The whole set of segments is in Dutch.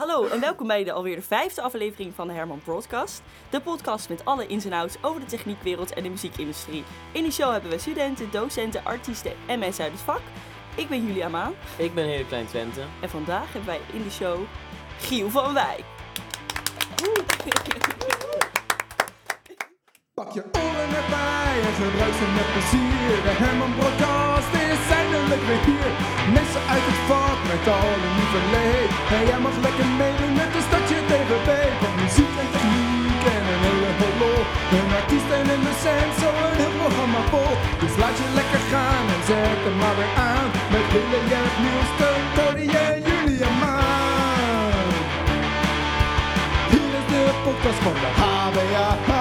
Hallo en welkom bij de alweer de vijfde aflevering van de Herman Broadcast. De podcast met alle ins en outs over de techniekwereld en de muziekindustrie. In die show hebben we studenten, docenten, artiesten en mensen uit het vak. Ik ben Julia Maan Ik ben Hele Klein Twente. en vandaag hebben wij in de show Giel van Wijk. Pak je oren erbij en gebruik ze met plezier. De Herman Broadcast is weer hier. Mensen uit het vak met al hun lieve leed. En jij mag lekker meedoen met een stadje TVB. Van muziek en techniek en een hele hoop. Een artiest en een docent, zo een heel programma vol. Dus laat je lekker gaan en zet hem maar weer aan. Met Hille, Jerk, Niels, Teun, Cody en Julia Maan. Hier is de podcast van de HBAH.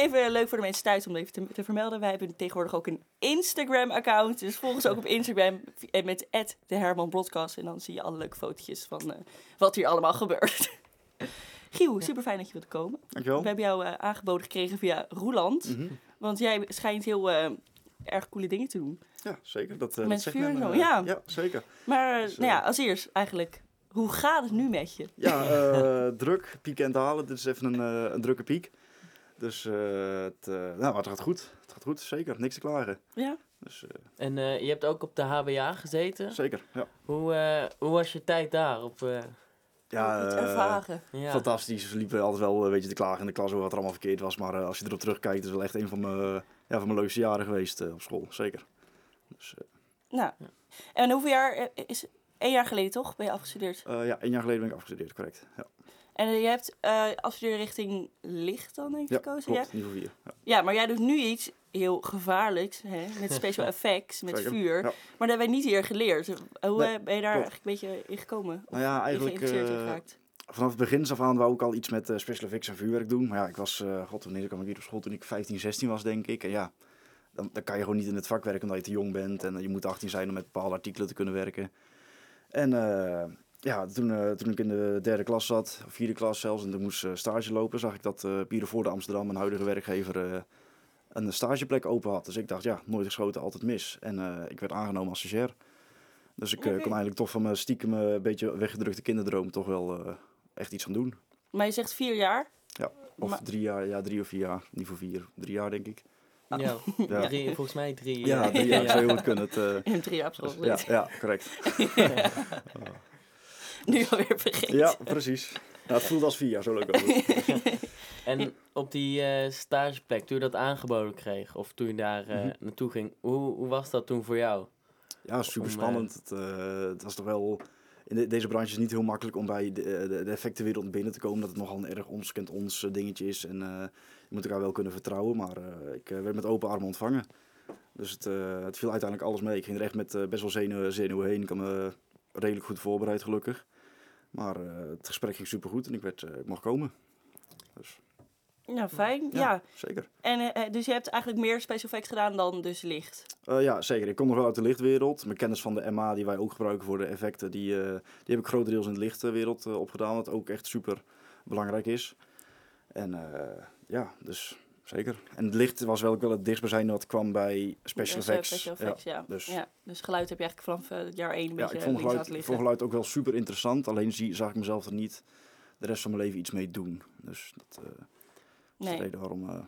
Even leuk voor de mensen thuis om even te, te vermelden. Wij hebben tegenwoordig ook een Instagram-account. Dus volg ons ook op Instagram en met de Herman Broadcast. En dan zie je alle leuke fotootjes van eh, wat hier allemaal gebeurt. Giel, super fijn dat je wilt komen. Dankjewel. We hebben jou eh, aangeboden gekregen via Roeland. Mhm. Want jij schijnt heel eh, erg coole dingen te doen. Ja, zeker. Dat, uh, Met dat zegt vuur en men, zo, ja. Ja, zeker. Maar Dus, nou ja, als eerst eigenlijk, hoe gaat het nu met je? Ja, eh, druk, pieken en dalen. Dit is even een, eh, een drukke piek. Dus eh, het, eh, nou, maar het gaat goed. Het gaat goed, zeker. Niks te klagen. Ja? Dus eh, En eh, je hebt ook op de HBA gezeten. zeker, ja. Hoe, eh, hoe was je tijd daar? Op, eh, Ja, het eh, ervaren. ja. fantastisch. We liepen altijd wel een beetje te klagen in de klas over wat er allemaal verkeerd was. Maar eh, als je erop terugkijkt, is het wel echt een van mijn, ja, van mijn leukste jaren geweest op school. Zeker. Dus eh, Nou, en hoeveel jaar is... Één jaar geleden toch, ben je afgestudeerd? eh, ja, één jaar geleden ben ik afgestudeerd, correct. Ja, En eh, je hebt eh afstuderen richting licht dan denk ik ja gekozen? Ja? klopt. Niveau 4. Ja. ja, maar jij doet nu iets heel gevaarlijks, hè? met special effects, met Zeker, vuur. ja. Maar dat hebben wij niet hier geleerd. Hoe Nee, eh, ben je daar klopt. eigenlijk een beetje in gekomen? Nou ja, eigenlijk... geraakt? Vanaf het begin af aan wou ik al iets met special effects en vuurwerk doen. Maar ja, ik was, god, wanneer kwam ik hier op school? Toen ik 15, 16 was, denk ik. En ja, dan, dan kan je gewoon niet in het vak werken omdat je te jong bent. En je moet 18 zijn om met bepaalde artikelen te kunnen werken. En eh, ja, toen, eh, toen ik in de derde klas zat, of vierde klas zelfs, en toen moest eh, stage lopen, zag ik dat eh Pierre de Amsterdam, mijn huidige werkgever, eh, een stageplek open had. Dus ik dacht, ja, nooit geschoten, altijd mis. En eh, ik werd aangenomen als stagiair. Dus ik kon eigenlijk toch van mijn stiekem een beetje weggedrukte kinderdroom toch wel eh, echt iets aan doen. Maar je zegt vier jaar. Of Maar- drie jaar, ja, drie of vier jaar. Niet voor vier, drie jaar denk ik. ja. Ja, Drie, volgens mij drie. ja eh, drie jaar zou heel goed kunnen. Het, eh, In drie jaar dus- ja, ja, correct. Nu alweer vergeten. Ja, precies. Nou, het voelt als vier jaar, zo leuk ook. En op die eh, stageplek, toen je dat aangeboden kreeg, of toen je daar eh, Mhm. naartoe ging, hoe, hoe was dat toen voor jou? Ja, super spannend. Het, eh, het was toch wel... In de- deze branche is het niet heel makkelijk om bij de, de, de effectenwereld binnen te komen. Dat het nogal een erg ons kent ons dingetje is. En eh, je moet elkaar wel kunnen vertrouwen. Maar eh, ik werd met open armen ontvangen. Dus het, eh, het viel uiteindelijk alles mee. Ik ging er echt met eh, best wel zenuwen, zenuwen heen. Ik me redelijk goed voorbereid, gelukkig. Maar eh, het gesprek ging super goed en ik, werd, eh, ik mocht komen. Dus Ja, fijn. Ja. ja, zeker. En eh, dus je hebt eigenlijk meer special effects gedaan dan dus licht. Ja, zeker. Ik kom nog wel uit de lichtwereld. Mijn kennis van de MA, die wij ook gebruiken voor de effecten, die, die heb ik grotendeels in de lichtwereld opgedaan. Wat ook echt super belangrijk is. En ja, dus zeker. En het licht was wel, ook wel het dichtstbijzijnde wat kwam bij special Dus, effects. special effects, ja. dus- ja. Dus geluid heb je eigenlijk vanaf eh, jaar één een Ja, beetje ik vond geluid, ik vond geluid ook wel super interessant. Alleen zie, zag ik mezelf er niet de rest van mijn leven iets mee doen. Dus dat eh, is Nee. de reden waarom... eh,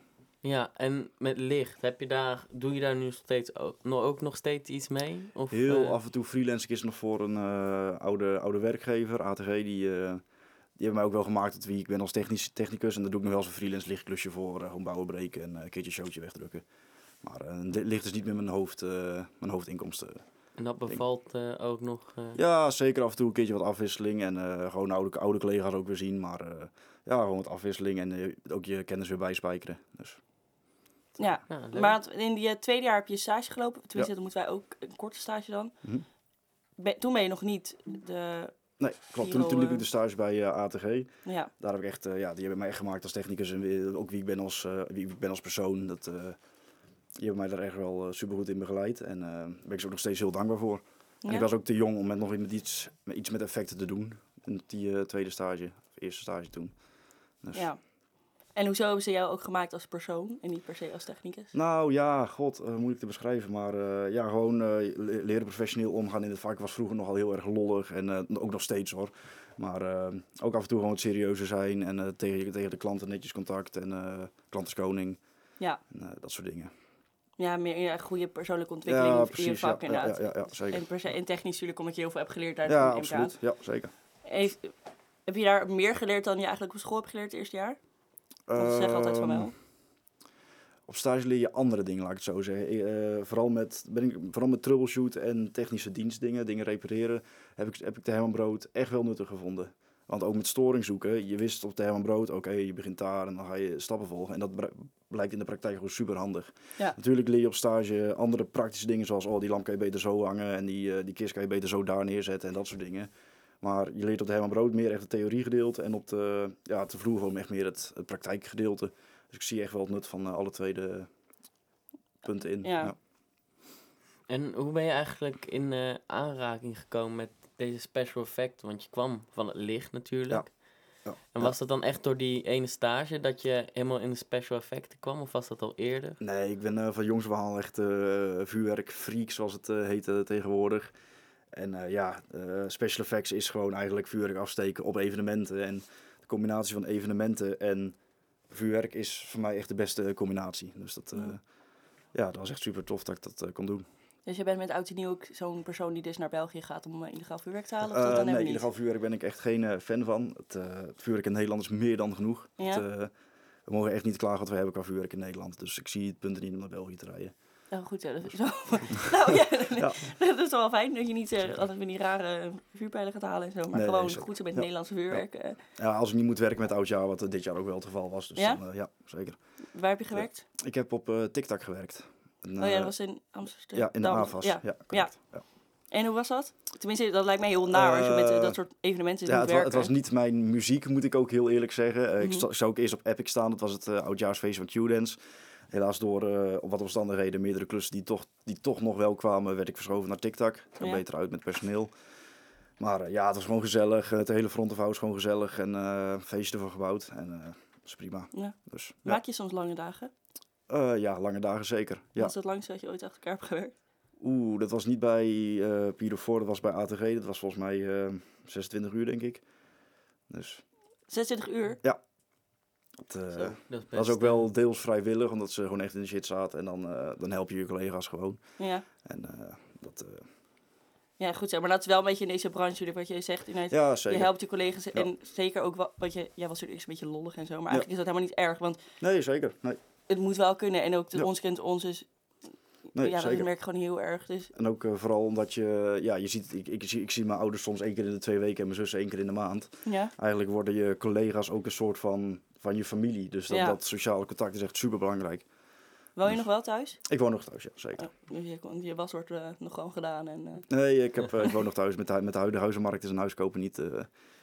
Ja, en met licht, heb je daar, doe je daar nu steeds ook, nog, ook nog steeds iets mee? Of, Heel af en toe freelance ik is nog voor een eh, oude, oude werkgever, ATG, die, eh, die hebben mij ook wel gemaakt tot wie ik ben als technisch, technicus. En daar doe ik nog wel eens een freelance lichtklusje voor, eh, gewoon bouwen breken en eh, een keertje een showtje wegdrukken. Maar eh, dit licht is niet meer mijn, hoofd, eh, mijn hoofdinkomsten. En dat bevalt eh, ook nog. eh, Ja, zeker af en toe een keertje wat afwisseling en eh, gewoon oude, oude collega's ook weer zien. Maar eh, ja, gewoon wat afwisseling en eh, ook je kennis weer bijspijkeren. Dus, Ja. ja. Maar in die eh, tweede jaar heb je stage gelopen. Tenminste, dan moeten wij ook een korte stage dan. Ben- toen ben je nog niet de... nee, klopt. Toen, toen liep ik de stage bij eh, ATG. Ja, Daar heb ik echt, eh, ja, die hebben mij echt gemaakt als technicus en ook wie ik ben als, eh, wie ik ben als persoon. Dat, die hebben mij daar echt wel super goed in begeleid en daar ben ik ze ook nog steeds heel dankbaar voor. En ik was ook te jong om met nog met iets, met iets met effecten te doen. in die tweede stage, of eerste stage toen. Dus. Ja. En hoezo hebben ze jou ook gemaakt als persoon en niet per se als technicus? Nou ja, god, eh, moeilijk te beschrijven. Maar eh, ja, gewoon eh, le- leren professioneel omgaan in het vak was vroeger nogal heel erg lollig. En ook nog steeds hoor. Maar ook af en toe gewoon wat serieuzer zijn. En tegen, tegen de klanten netjes contact. En klantenskoning. Ja. En dat soort dingen. Ja, meer ja, goede persoonlijke ontwikkeling in je vak ja, inderdaad. Ja, ja, ja, zeker. En, per se, en technisch natuurlijk omdat je heel veel hebt geleerd daar Ja, absoluut. Ja, zeker. Heeft, heb je daar meer geleerd dan je eigenlijk op school hebt geleerd het eerste jaar? Want ze zeggen altijd van Ehm, wel. Op stage leer je andere dingen, laat ik het zo zeggen. Eh, vooral, met, ben ik, vooral met troubleshoot en technische dienstdingen, dingen repareren, heb ik, heb ik de Herman Brood echt wel nuttig gevonden. Want ook met storing zoeken, je wist op de Herman Brood, oké, je begint daar en dan ga je stappen volgen. En dat blijkt in de praktijk gewoon super handig. Ja. Natuurlijk leer je op stage andere praktische dingen, zoals oh, die lamp kan je beter zo hangen en die, eh, die kist kan je beter zo daar neerzetten en dat soort dingen. Maar je leert op de Herman Brood meer echt het theoriegedeelte en op de, ja, te vloer gewoon echt meer het, het praktijkgedeelte. Dus ik zie echt wel het nut van eh, alle twee de punten in. Ja. En hoe ben je eigenlijk in eh, aanraking gekomen met deze special effect? Want je kwam van het licht natuurlijk. Ja, En was dat dan echt door die ene stage dat je helemaal in de special effecten kwam? Of was dat al eerder? Nee, ik ben eh, van jongs af aan echt eh vuurwerkfreak, zoals het eh, heet eh, tegenwoordig. En eh, ja, eh, special effects is gewoon eigenlijk vuurwerk afsteken op evenementen. En de combinatie van evenementen en vuurwerk is voor mij echt de beste combinatie. Dus dat, eh, Ja. dat was echt super tof dat ik dat kon doen. Dus je bent met oud en nieuw ook zo'n persoon die dus naar België gaat om illegaal vuurwerk te halen? Of dat dan nee, illegaal vuurwerk ben ik echt geen fan van. Het, het vuurwerk in Nederland is meer dan genoeg. Ja? Het, we mogen echt niet klagen wat we hebben qua vuurwerk in Nederland. Dus ik zie het punt er niet om naar België te rijden. Oh, goed, ja, dat is wel... nou ja, Ja. dat is wel fijn dat je niet eh, altijd van die rare vuurpijlen gaat halen en zo. Maar Nee, gewoon goed zo met Ja. Nederlandse vuurwerk. eh. Ja, als ik niet moet werken met oudjaar, wat eh, dit jaar ook wel het geval was. Dus Ja? dan, ja, zeker. waar heb je gewerkt? Ik heb op TikTok gewerkt. En, oh ja, dat was in Amsterdam. ja, in de AVAS. Ja. Ja. Ja. En hoe was dat? Tenminste, dat lijkt mij heel naar als je met dat soort evenementen Ja, moet het, wa- werken. het was niet mijn muziek, moet ik ook heel eerlijk zeggen. Ik Mhm. zou ook eerst op Epic staan. Dat was het oudjaarsfeest van Q-Dance. Helaas door eh, op wat omstandigheden, meerdere klussen die toch, die toch nog wel kwamen, werd ik verschoven naar TikTok. Het kwam Ja. beter uit met personeel. Maar eh, ja, het was gewoon gezellig. Het hele front of house gewoon gezellig. En eh feesten voor gebouwd. En dat is prima. Ja. Dus, ja. Maak je soms lange dagen? Ja, lange dagen zeker. Ja. Was het langste dat je ooit achter elkaar hebt gewerkt? Oeh, dat was niet bij eh Pyrofor, dat was bij ATG. Dat was volgens mij eh 26 uur, denk ik. Dus 26 uur? Eh, Zo, dat is was best, ook eh, wel deels vrijwillig, omdat ze gewoon echt in de shit zaten. En dan, eh, dan help je je collega's gewoon. Ja. En eh, dat, eh, Ja, goed zo. Maar dat is wel een beetje in deze branche, wat je zegt. Inderdaad, ja, je zeker. helpt je collega's. Ja. En zeker ook, wat, wat je, jij was natuurlijk eerst een beetje lollig en zo. Maar Ja. eigenlijk is dat helemaal niet erg. Want Nee, zeker. Nee, het moet wel kunnen. En ook de Ja. ons kent ons. Dus nee ja, dat merk ik gewoon heel erg. Dus En ook eh, vooral omdat je, ja, je ziet, ik, ik, zie, ik zie mijn ouders soms één keer in de twee weken en mijn zus één keer in de maand. ja. Eigenlijk worden je collega's ook een soort van, van je familie. Dus dat, Ja. dat sociale contact is echt super belangrijk. Woon je Dus- nog wel thuis? Ik woon nog thuis, ja, zeker. Oh, dus je, kon- je was wordt eh, nog gewoon gedaan. En, eh, Nee, ik, heb, eh, ik woon nog thuis. Met de, met de huidige huizenmarkt is een huis kopen niet eh,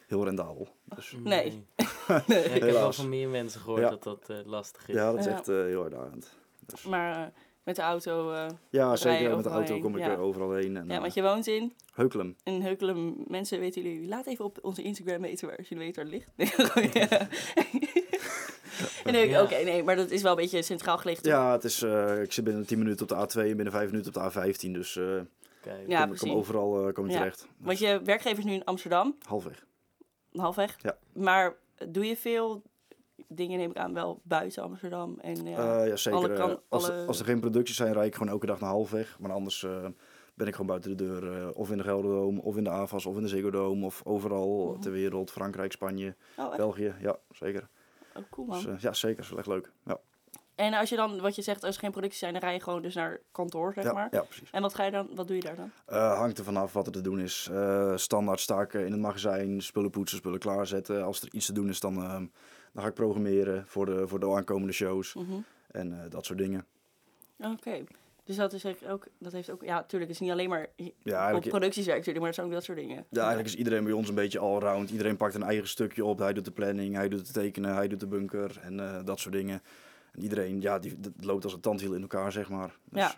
heel rendabel. Dus, Nee. Ja, ik heb wel van meer mensen gehoord Ja. dat dat eh, lastig is. ja, dat is Ja. echt eh, heel uitdagend. Dus, maar met de auto... eh, ja, je zeker. Met de auto heen, kom ik ja. er overal heen. En, ja, want je woont in, Heukelum. in Heukelen. Mensen weten jullie... Laat even op onze Instagram weten waar, als jullie weten waar het ligt. Nee. Oké, nee, maar dat is wel een beetje centraal gelegen. toch? Ja, het is, eh, ik zit binnen 10 minuten op de A2 en binnen 5 minuten op de A15. Dus eh Kijk. Ja, kom, overal eh, kom ik Ja. terecht. Dus, Want je werkgever is nu in Amsterdam, Halfweg. halfweg. Ja. Maar doe je veel dingen, neem ik aan, wel buiten Amsterdam? En, ja, Eh, ja, zeker. alle kan- als, alle- als er geen producties zijn, rijd ik gewoon elke dag naar halfweg. Maar anders eh, ben ik gewoon buiten de deur. eh, of in de Gelderdoom, of in de AVAS, of in de Ziggo Dome. Of overal Mhm. ter wereld. Frankrijk, Spanje, oh? België. Ja, zeker. Oh, cool man. Dus, eh, ja, zeker. Dat is wel echt leuk. Ja, En als je dan, wat je zegt, als er geen producties zijn, dan rij je gewoon dus naar kantoor, zeg ja, maar. ja precies. En wat ga je dan, wat doe je daar dan? Eh, hangt er vanaf wat er te doen is. Eh, standaard sta ik eh, in het magazijn, spullen poetsen, spullen klaarzetten. Als er iets te doen is, dan, eh, dan ga ik programmeren voor de, voor de aankomende shows Mhm. en dat soort dingen. Oké. Dus dat is eigenlijk ook, dat heeft ook, ja, natuurlijk, het is niet alleen maar Ja, op natuurlijk, maar het zijn ook dat soort dingen. ja, eigenlijk is iedereen bij ons een beetje allround. Iedereen pakt een eigen stukje op. Hij doet de planning, hij doet het tekenen, hij doet de bunker en eh, dat soort dingen. En iedereen, ja, die dat loopt als een tandwiel in elkaar, zeg maar. Dus, Ja.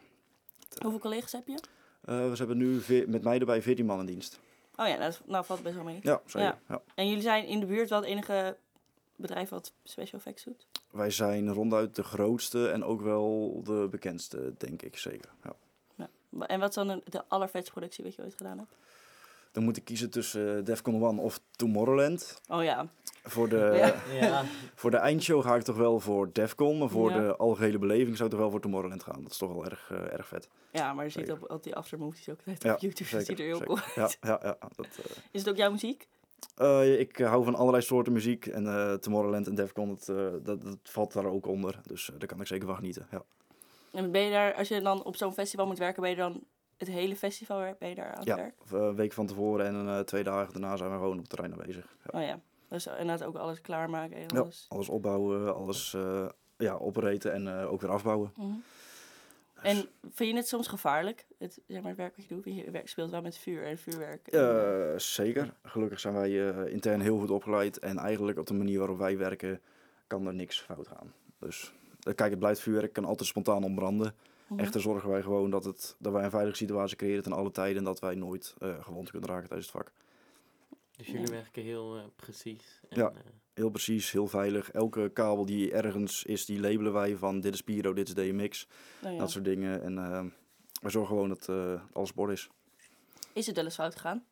Hoeveel collega's heb je? eh, we hebben nu met mij erbij 14 man in dienst. Oh ja, nou, nou valt best wel mee. Ja, zeker. Ja. Ja. En jullie zijn in de buurt wel het enige bedrijf wat special effects doet? Wij zijn ronduit de grootste en ook wel de bekendste, denk ik zeker. Ja. Wa- En wat is dan de, allervetste productie wat je ooit gedaan hebt? Dan moet ik kiezen tussen eh, Defcon One of Tomorrowland. Oh ja, Voor de, Ja. Ja, voor de eindshow ga ik toch wel voor Defcon, maar voor Ja. de algehele beleving zou ik toch wel voor Tomorrowland gaan. Dat is toch wel erg, eh, erg vet. ja maar je ziet Zeker. op, op die aftermovies ook altijd Ja, op YouTube. Dat ziet er heel zeker. cool uit. Ja, ja, ja. Dat, eh, Is het ook jouw muziek? Eh, ik hou van allerlei soorten muziek. En eh, Tomorrowland en Defcon, dat, eh, dat, dat valt daar ook onder. Dus daar kan ik zeker van genieten. Ja. En ben je daar, als je dan op zo'n festival moet werken, ben je dan het hele festival ben je daar aan het Ja, werk? een week van tevoren en twee dagen daarna zijn we gewoon op het terrein aanwezig. Ja. Oh ja, dus inderdaad ook alles klaarmaken en Ja, alles. alles opbouwen, alles ja, operaten en ook weer afbouwen. Mhm. En vind je het soms gevaarlijk, het, zeg maar, het werk wat je doet? Je speelt wel met vuur en vuurwerk. Eh, zeker. Gelukkig zijn wij eh, intern heel goed opgeleid. En eigenlijk op de manier waarop wij werken kan er niks fout gaan. Dus eh, kijk, het blijft vuurwerk, kan altijd spontaan ontbranden. Mhm. Echter zorgen wij gewoon dat, het, dat wij een veilige situatie creëren ten alle tijden. En dat wij nooit eh, gewond kunnen raken tijdens het vak. dus jullie Ja. werken heel precies. En, Ja. Heel precies, heel veilig. Elke kabel die ergens is, die labelen wij van dit is Pyro, dit is DMX. Nou ja. Dat soort dingen. En eh, wij zorgen gewoon dat eh, alles bord is. Is het wel eens fout gegaan?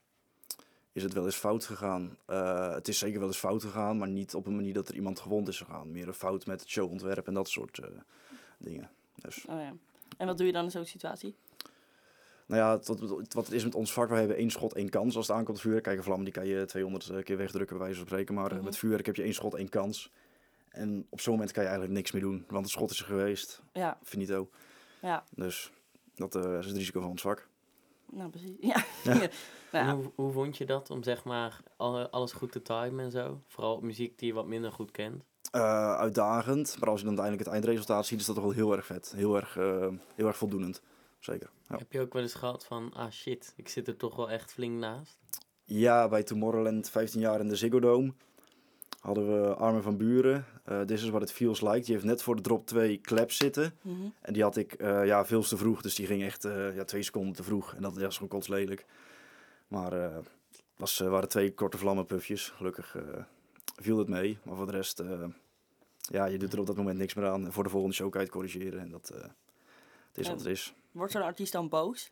Is het wel eens fout gegaan? Eh, het is zeker wel eens fout gegaan, maar niet op een manier dat er iemand gewond is gegaan. Meer een fout met het showontwerp en dat soort eh, dingen. Dus, Oh ja. En wat doe je dan in zo'n situatie? Nou ja, het- wat, het is met ons vak, wij hebben één schot, één kans als het aankomt op vuurwerk. Kijk, een vlam die kan je 200 keer wegdrukken, bij wijze van spreken. Maar eh, Mhm. met vuurwerk heb je één schot, één kans. En op zo'n moment kan je eigenlijk niks meer doen, want het schot is er geweest. Ja, Finito. ja. Dus dat eh, is het risico van ons vak. Nou, precies. Ja. Ja. nou, en ja. hoe, hoe vond je dat om zeg maar alle- alles goed te timen en zo? Vooral op muziek die je wat minder goed kent. Eh, uitdagend, maar als je dan uiteindelijk het eindresultaat ziet, is dat toch wel heel erg vet. Heel erg, eh, heel erg voldoenend. Zeker. Ja. Heb je ook wel eens gehad van, ah shit, ik zit er toch wel echt flink naast? Ja, bij Tomorrowland, 15 jaar in de Ziggo Dome, hadden we Armin van Buren. eh This is what it feels like. Die heeft net voor de drop 2 claps zitten. Mhm. En die had ik eh, ja, veel te vroeg, dus die ging echt eh, ja, twee seconden te vroeg. En dat ja, is gewoon kotslelijk. Maar eh was, eh, waren twee korte vlammenpufjes. Gelukkig eh, viel het mee. Maar voor de rest, eh, ja, je doet er op dat moment niks meer aan. En voor de volgende show kan je het corrigeren. En dat, eh, het is wat het is. Wordt zo'n artiest dan boos?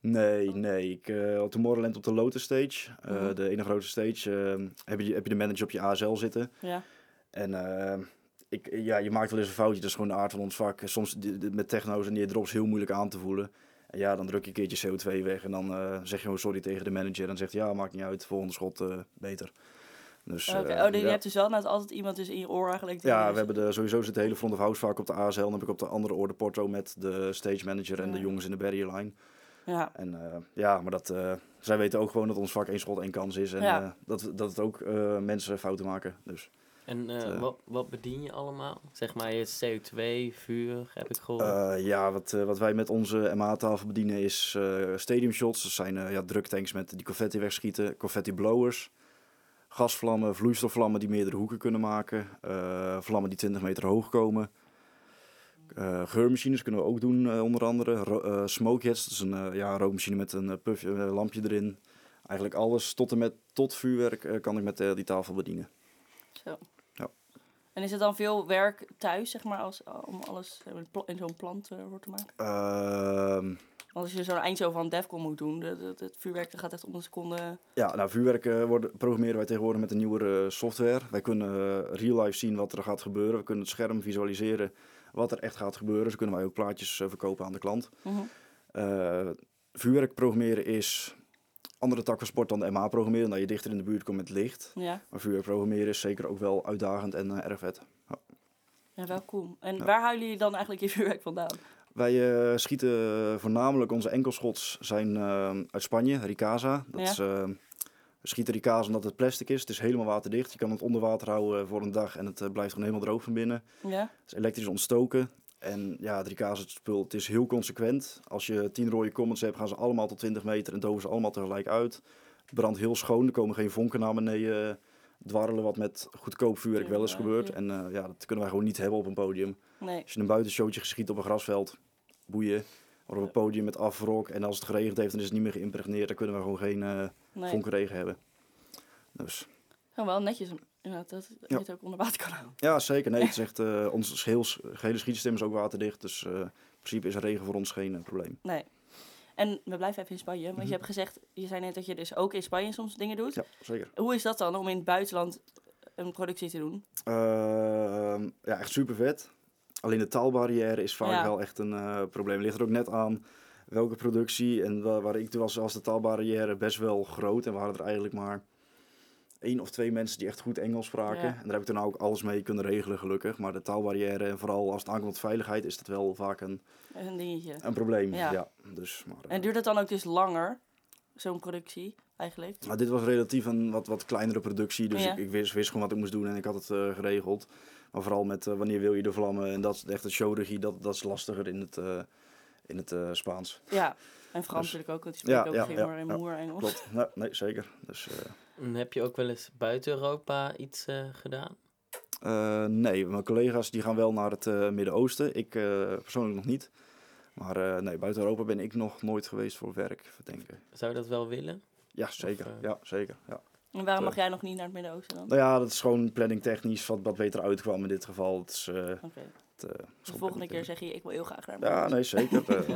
Nee, nee. Ik, eh, op Tomorrowland op de Lotus Stage, eh, Mhm. de ene grote stage, eh, heb, je, heb je de manager op je ASL zitten. Ja. En ik, ja, je maakt wel eens een foutje, dat is gewoon de aard van ons vak. Soms met techno's en die drops heel moeilijk aan te voelen. En ja, dan druk je een keertje CO2 weg en dan zeg je gewoon sorry tegen de manager. En dan zegt hij, ja, maakt niet uit, volgende schot beter. Dus, eh, oh, nee, je hebt dus wel net altijd iemand dus in je oor eigenlijk. Ja, dus- we hebben de, sowieso zit de hele front of house vaak op de ASL. Dan heb ik op de andere oor de Porto met de stage manager en de jongens in de barrier line. Ja. En eh, ja, maar dat, eh, zij weten ook gewoon dat ons vak één schot één kans is. En Ja. eh, dat, dat het ook eh, mensen fouten maken. Dus, En Het, wat, wat bedien je allemaal? Zeg maar je CO2, vuur, heb ik gehoord. eh, ja, wat, eh, wat wij met onze MA-tafel bedienen is eh stadium shots. Dat zijn ja, druktanks met die confetti wegschieten, confetti blowers. Gasvlammen, vloeistofvlammen die meerdere hoeken kunnen maken. eh, vlammen die 20 meter hoog komen. Eh, geurmachines kunnen we ook doen, eh, onder andere. Ro- smoke jets, dat is een ja, rookmachine met een puffje, lampje erin. Eigenlijk alles tot en met tot vuurwerk kan ik met die tafel bedienen. Zo. Ja. En is het dan veel werk thuis, zeg maar, als, om alles in zo'n plant voor te maken? Want als je zo'n eindshow van Defcon moet doen, het vuurwerk dat gaat echt om een seconde. Ja, nou, vuurwerk eh, worden, programmeren wij tegenwoordig met een nieuwere software. Wij kunnen eh, real life zien wat er gaat gebeuren. We kunnen het scherm visualiseren wat er echt gaat gebeuren. Zo kunnen wij ook plaatjes eh, verkopen aan de klant. Mhm. Eh, vuurwerk programmeren is andere tak van sport dan de MA programmeren, dat je dichter in de buurt komt met licht. Ja. Maar vuurwerk programmeren is zeker ook wel uitdagend en eh, erg vet. ja, wel cool. En Ja. waar halen jullie dan eigenlijk je vuurwerk vandaan? Wij eh, schieten voornamelijk onze enkelschots zijn eh, uit Spanje, Ricasa. Dat Ja. is, eh, we schieten Ricasa omdat het plastic is. Het is helemaal waterdicht. Je kan het onder water houden voor een dag en het eh, blijft gewoon helemaal droog van binnen. Ja. Het is elektrisch ontstoken. En ja, het Ricasa spul, het is heel consequent. Als je 10 rode comments hebt, gaan ze allemaal tot 20 meter en doven ze allemaal tegelijk uit. Het brandt heel schoon, er komen geen vonken naar beneden eh, dwarrelen, wat met goedkoop vuurwerk wel gebeurd. ja. En eh, ja, dat kunnen wij gewoon niet hebben op een podium. Nee. Als je een buitenshowtje geschiet op een grasveld, boeien. Maar op het podium met afrok en als het geregend heeft, dan is het niet meer geïmpregneerd. Dan kunnen we gewoon geen eh Nee. vonkenregen hebben. Dus Gewoon wel netjes, inderdaad, dat je Ja. het ook onder water kan houden. ja, zeker. Nee, het is echt, eh, ons geheel, gehele schietsysteem is ook waterdicht. Dus in principe is regen voor ons geen probleem. Nee. En we blijven even in Spanje, want Mhm. je hebt gezegd, je zei net dat je dus ook in Spanje soms dingen doet. Ja, zeker. Hoe is dat dan om in het buitenland een productie te doen? Ehm, ja, echt super vet. Alleen de taalbarrière is vaak Ja. wel echt een eh, probleem. Ligt er ook net aan welke productie. En wa- waar ik toen was, was de taalbarrière best wel groot. En we hadden er eigenlijk maar één of twee mensen die echt goed Engels spraken. Ja. En daar heb ik toen ook alles mee kunnen regelen, gelukkig. Maar de taalbarrière, en vooral als het aankomt op veiligheid, is dat wel vaak een, Een dingetje. een probleem. Ja. Ja. dus, maar, eh, En duurt het dan ook dus langer, zo'n productie, eigenlijk? Maar dit was relatief een wat, wat kleinere productie, dus Ja. ik, ik wist, wist gewoon wat ik moest doen en ik had het eh, geregeld. Maar vooral met eh, wanneer wil je de vlammen en dat is echt de showregie, dat, dat is lastiger in het, eh, in het eh, Spaans. Ja. En Frans Dus- natuurlijk ook, want die spreken Ja, ook ja, geen ja, moer Engels. Klopt, nee, nee zeker. Dus, eh, En heb je ook wel eens buiten Europa iets eh, gedaan? eh, nee, mijn collega's die gaan wel naar het eh, Midden-Oosten, ik eh, persoonlijk nog niet. Maar eh, nee, buiten Europa ben ik nog nooit geweest voor werk, verdenken. Zou je dat wel willen? Ja, zeker. ja, zeker. Ja. En waarom mag jij nog niet naar het Midden-Oosten dan? Nou ja, dat is gewoon planning technisch wat, wat beter uitkwam in dit geval. Het is, eh, het, de volgende keer zeg je, ik wil heel graag naar het Ja, nee, zeker. eh,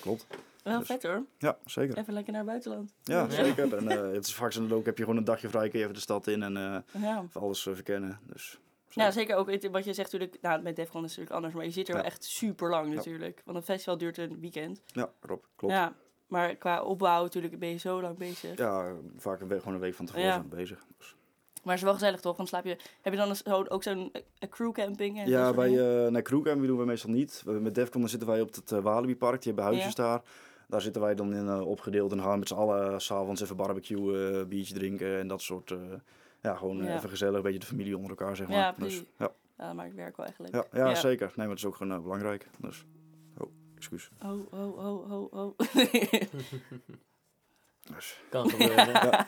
klopt. Wel dus- vet hoor. Ja, zeker. Even lekker naar het buitenland. Ja, zeker. En eh, het is vaak zo ook heb je gewoon een dagje vrij, kun je even de stad in en eh, Ja. alles eh, verkennen. Dus, Ja, zeker ook het- wat je zegt natuurlijk, nou met Defcon is het natuurlijk anders, maar je zit er wel echt super lang natuurlijk. Want een festival duurt een weekend. Ja, klopt. klopt. Ja, maar qua opbouw natuurlijk ben je zo lang bezig. Ja, vaak een week, gewoon een week van tevoren zijn bezig. Dus. Maar het is wel gezellig toch? Dan slaap je, heb je dan zo, ook zo'n eh, crew camping? En Ja, bij uh, nee, crewcamp doen we meestal niet. Met Defcon dan zitten wij op het uh, Walibi Park, die hebben huisjes daar. Daar zitten wij dan in eh, opgedeeld en gaan met z'n allen eh, s s'avonds even barbecue, eh biertje drinken en dat soort... eh, ja, gewoon Ja. even gezellig, een beetje de familie onder elkaar, zeg maar. Ja, dus, ja, Ja, dat maakt werk wel echt leuk. ja, ja, zeker. Nee, maar dat is ook gewoon belangrijk. Dus, oh, excuus. Oh, oh, oh, oh, oh. Dus, Kan gebeuren.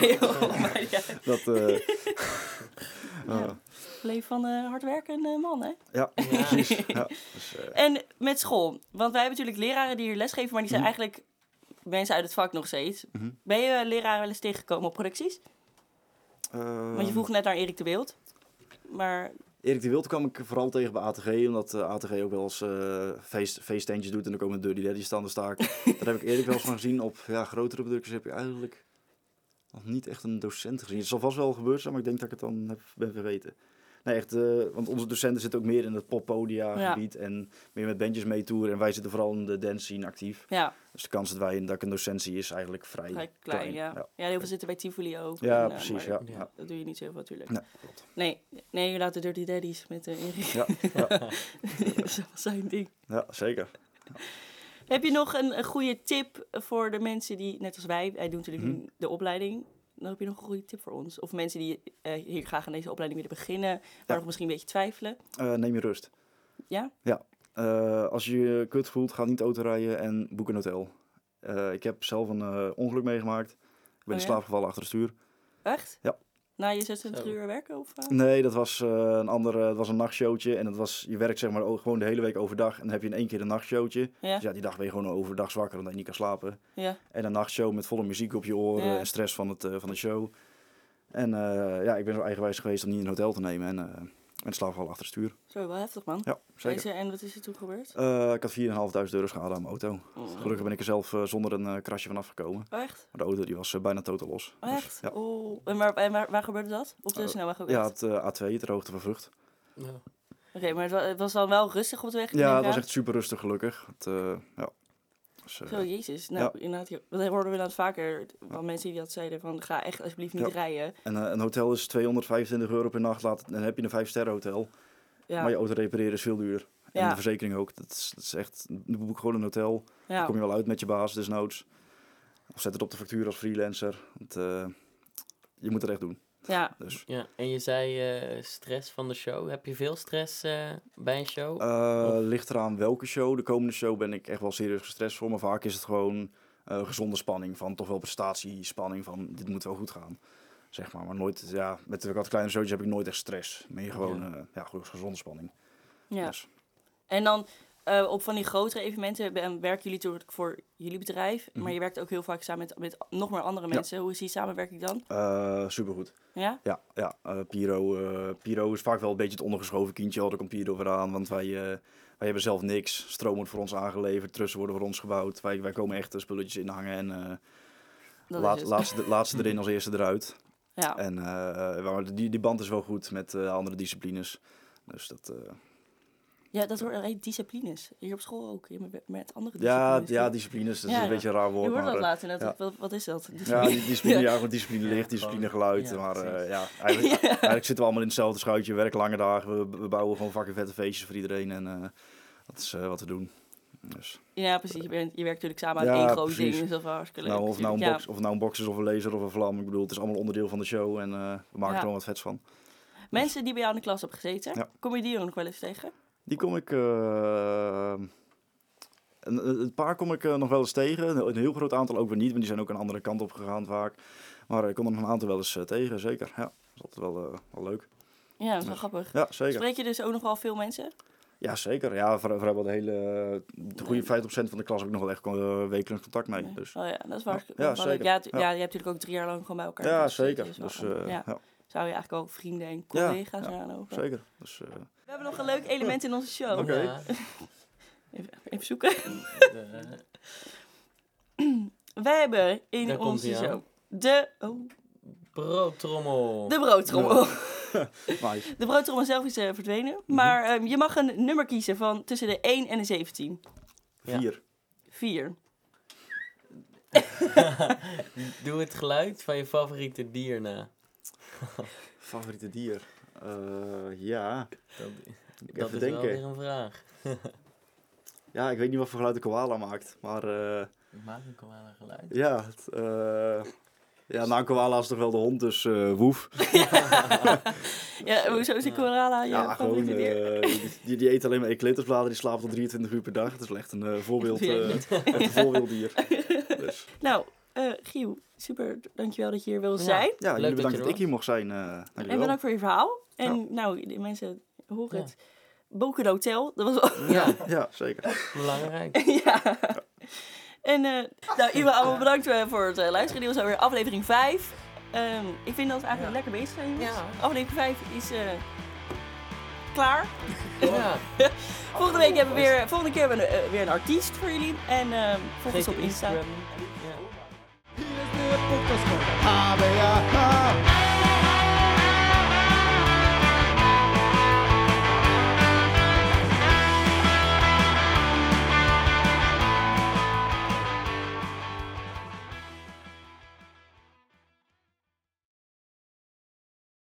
nee, joh, maar ja. dat, eh, Ja. eh, Leef van een hardwerkende man, hè? ja, Ja. precies. Ja, dus, eh, En met school. Want wij hebben natuurlijk leraren die hier lesgeven, maar die zijn Mhm. eigenlijk mensen uit het vak nog steeds. Mhm. Ben je leraren wel eens tegengekomen op producties? Want je ehm, vroeg net naar Erik de Wild. Maar Erik de Wild kwam ik vooral tegen bij ATG, omdat eh, ATG ook wel eens eh feest, feeststeentjes doet en dan komen Dirty Daddy staan, sta ik. Daar heb ik Erik wel eens van gezien. Op ja, grotere producties heb ik eigenlijk nog niet echt een docent gezien. Het zal vast wel gebeurd zijn, maar ik denk dat ik het dan heb, ben vergeten. Nee, echt, eh, want onze docenten zitten ook meer in het poppodia Ja. gebied en meer met bandjes meetoeren. En wij zitten vooral in de dance scene actief. ja, Dus de kans dat, wij, dat ik een docent zie is eigenlijk vrij, vrij klein, ja. ja. ja. heel veel zitten bij Tivoli ook. Ja, En, eh, precies, ja. Dat doe je niet zoveel natuurlijk. Nee, klopt. Nee, nee, je laat de Dirty Daddies met uh, Erik. Ja, ja, dat is wel zijn ding. ja, zeker. Heb je nog een, een goede tip voor de mensen die, net als wij, wij doen natuurlijk Mhm. de opleiding. Dan heb je nog een goede tip voor ons. Of mensen die eh, hier graag aan deze opleiding willen beginnen, maar Ja. nog misschien een beetje twijfelen. Eh, neem je rust. Ja? Eh, als je je kut voelt, ga niet auto rijden en boek een hotel. Ik heb zelf een ongeluk meegemaakt. Ik ben Oh in ja? slaap gevallen achter het stuur. Echt? Ja. Na je 26 Zo. uur werken? Of, eh? Nee, dat was eh, een andere, het was een nachtshowtje. En dat was, je werkt zeg maar o- gewoon de hele week overdag. En dan heb je in één keer een nachtshowtje. Ja? Dus ja, die dag ben je gewoon overdag zwakker omdat je niet kan slapen. Ja. En een nachtshow met volle muziek op je oren Ja. en stress van, het, eh, van de show. En eh, ja, ik ben zo eigenwijs geweest om niet een hotel te nemen. En slaap gevallen achter het stuur. Zo, wel heftig man. Ja, zeker. Deze, en wat is er toen gebeurd? Eh, ik had 4.500 euro schade aan mijn auto. Oh. Gelukkig ben ik er zelf eh, zonder een eh, krasje van afgekomen. Oh, echt? Maar de auto die was bijna totaal los. Oh, Dus, echt? ja. Oh. En, waar, en waar, waar gebeurde dat? Op de snelweg ook ja, het eh, A2, ter hoogte van Vught. Ja. Oké, maar het wa- het was dan wel rustig op de weg? Ja, het was echt super rustig gelukkig. Het, eh, ja. Dus, Zo, jezus. Nou, inderdaad, ja, dat hoorden we inderdaad vaker van mensen die dat zeiden van ga echt alsjeblieft niet Ja. rijden. en eh, een hotel is 225 euro per nacht. Laat, dan heb je een 5 sterren hotel. Ja, Maar je auto repareren is veel duur. En de verzekering ook. Dat is, dat is echt, boek gewoon een hotel. Dan kom je wel uit met je baas, desnoods. Of zet het op de factuur als freelancer. Het, eh, je moet het echt doen. Ja. Dus. ja. En je zei eh, stress van de show. Heb je veel stress eh, bij een show? Eh, ligt eraan welke show. De komende show ben ik echt wel serieus gestrest voor. Maar vaak is het gewoon eh, gezonde spanning. Van toch wel prestatiespanning. Van dit moet wel goed gaan. Zeg maar. Maar nooit, ja, met de wat kleine showtjes heb ik nooit echt stress. Meer gewoon, ja gewoon gezonde spanning. ja. Dus, En dan eh, op van die grotere evenementen ben- werken jullie natuurlijk voor jullie bedrijf. Mhm. Maar je werkt ook heel vaak samen met, met nog meer andere mensen. Hoe is die samenwerking dan? Eh, supergoed. Ja? Ja, ja eh, Piro, Piro is vaak wel een beetje het ondergeschoven kindje. Daar komt Piro weer aan, want wij, wij hebben zelf niks. Stroom wordt voor ons aangeleverd, trussen worden voor ons gebouwd. Wij, wij komen echt de spulletjes inhangen en eh Dat laat, laatste, laatste erin als eerste eruit. Ja. En die, die band is wel goed met andere disciplines. Dus dat, ja, dat hoort hey, disciplines. Hier op school ook. je Met, met andere ja, disciplines. ja, disciplines, dat Ja, is een ja. beetje een raar Je woord. hoorde dat maar, eh, later net. ja. Wat, wat is dat? Ja, die discipline, ja, gewoon discipline Ja, licht, discipline geluid. ja, maar eh, ja, eigenlijk, eigenlijk zitten we allemaal in hetzelfde schuitje. We werken lange dagen, we, we bouwen gewoon fucking vette feestjes voor iedereen. En eh, dat is eh, wat we doen. Dus, Ja, precies. Je, bent, je werkt natuurlijk samen aan Ja, één groot precies. ding. Dus dat is wel hartstikke leuk. nou, of, nou een natuurlijk. box, of nou een box is of een laser of een vlam. Ik bedoel, het is allemaal onderdeel van de show. En eh, we maken Ja. er gewoon wat vets van. Ja. Mensen die bij jou in de klas hebben gezeten, Ja. kom je die ook nog wel eens tegen? Die kom ik... eh, een, een paar kom ik eh, nog wel eens tegen. Een, heel groot aantal ook weer niet. Want die zijn ook een andere kant op gegaan vaak. Maar ik kom er nog een aantal wel eens eh, tegen, zeker. Ja, dat is altijd wel, wel leuk. Ja, dat is wel Ja. grappig. Ja, zeker. Spreek je dus ook nog wel veel mensen? Ja, zeker. Ja, voor de hele... De goede 50% van de klas heb ik nog wel echt eh, wekelijks contact mee. Dus. Oh ja, dat is wel, Ja. Ja, Ja. ja, je hebt natuurlijk ook drie jaar lang gewoon bij elkaar Ja, zeker. dus ja. Ja, Zou je eigenlijk ook vrienden en Ja, collega's ja, ook? zeker. Dus, eh, We hebben nog een leuk element in onze show. Oké. Ja, Even, even zoeken. de- Wij hebben in Daar onze aan. show de, oh, broodtrommel. de broodtrommel. nice. De broodtrommel zelf is eh, verdwenen. Mhm. Maar ehm, je mag een nummer kiezen van tussen de 1 en de 17. Ja. Vier. 4. Doe het geluid van je favoriete dier na. Favoriete dier? Eh, ja. Dat, dat is denken. wel weer een vraag. Ja, ik weet niet wat voor geluid de koala maakt. Maar eh, Maak een koala geluid. ja, het, eh, ja, nou, een koala is toch wel de hond, dus woef. Ja, hoezo is een koala je Ja, gewoon, eh, die, die eet alleen maar eucalyptusbladeren, die slaapt tot 23 uur per dag. Het is wel echt een eh, voorbeeld, echt een voorbeelddier. Dus, Nou, eh Giel, super dankjewel dat je hier wilde Ja. zijn. ja, jullie dat bedankt je dat, ik hier mocht zijn. eh En bedankt voor je verhaal. En nou, de mensen horen Ja. het. Boken Hotel, dat was wel... Ja, Ja, zeker. belangrijk. ja. En eh nou, jullie allemaal bedankt voor het luisteren. Dit was alweer aflevering 5. Ehm, ik vind dat we eigenlijk Ja. lekker bezig zijn. jongens. Ja. Aflevering 5 is eh, klaar. Ja. Volgende week hebben we weer, volgende keer hebben we weer een artiest voor jullie. En ehm volg ons op je Insta. Instagram. Ja. Hier is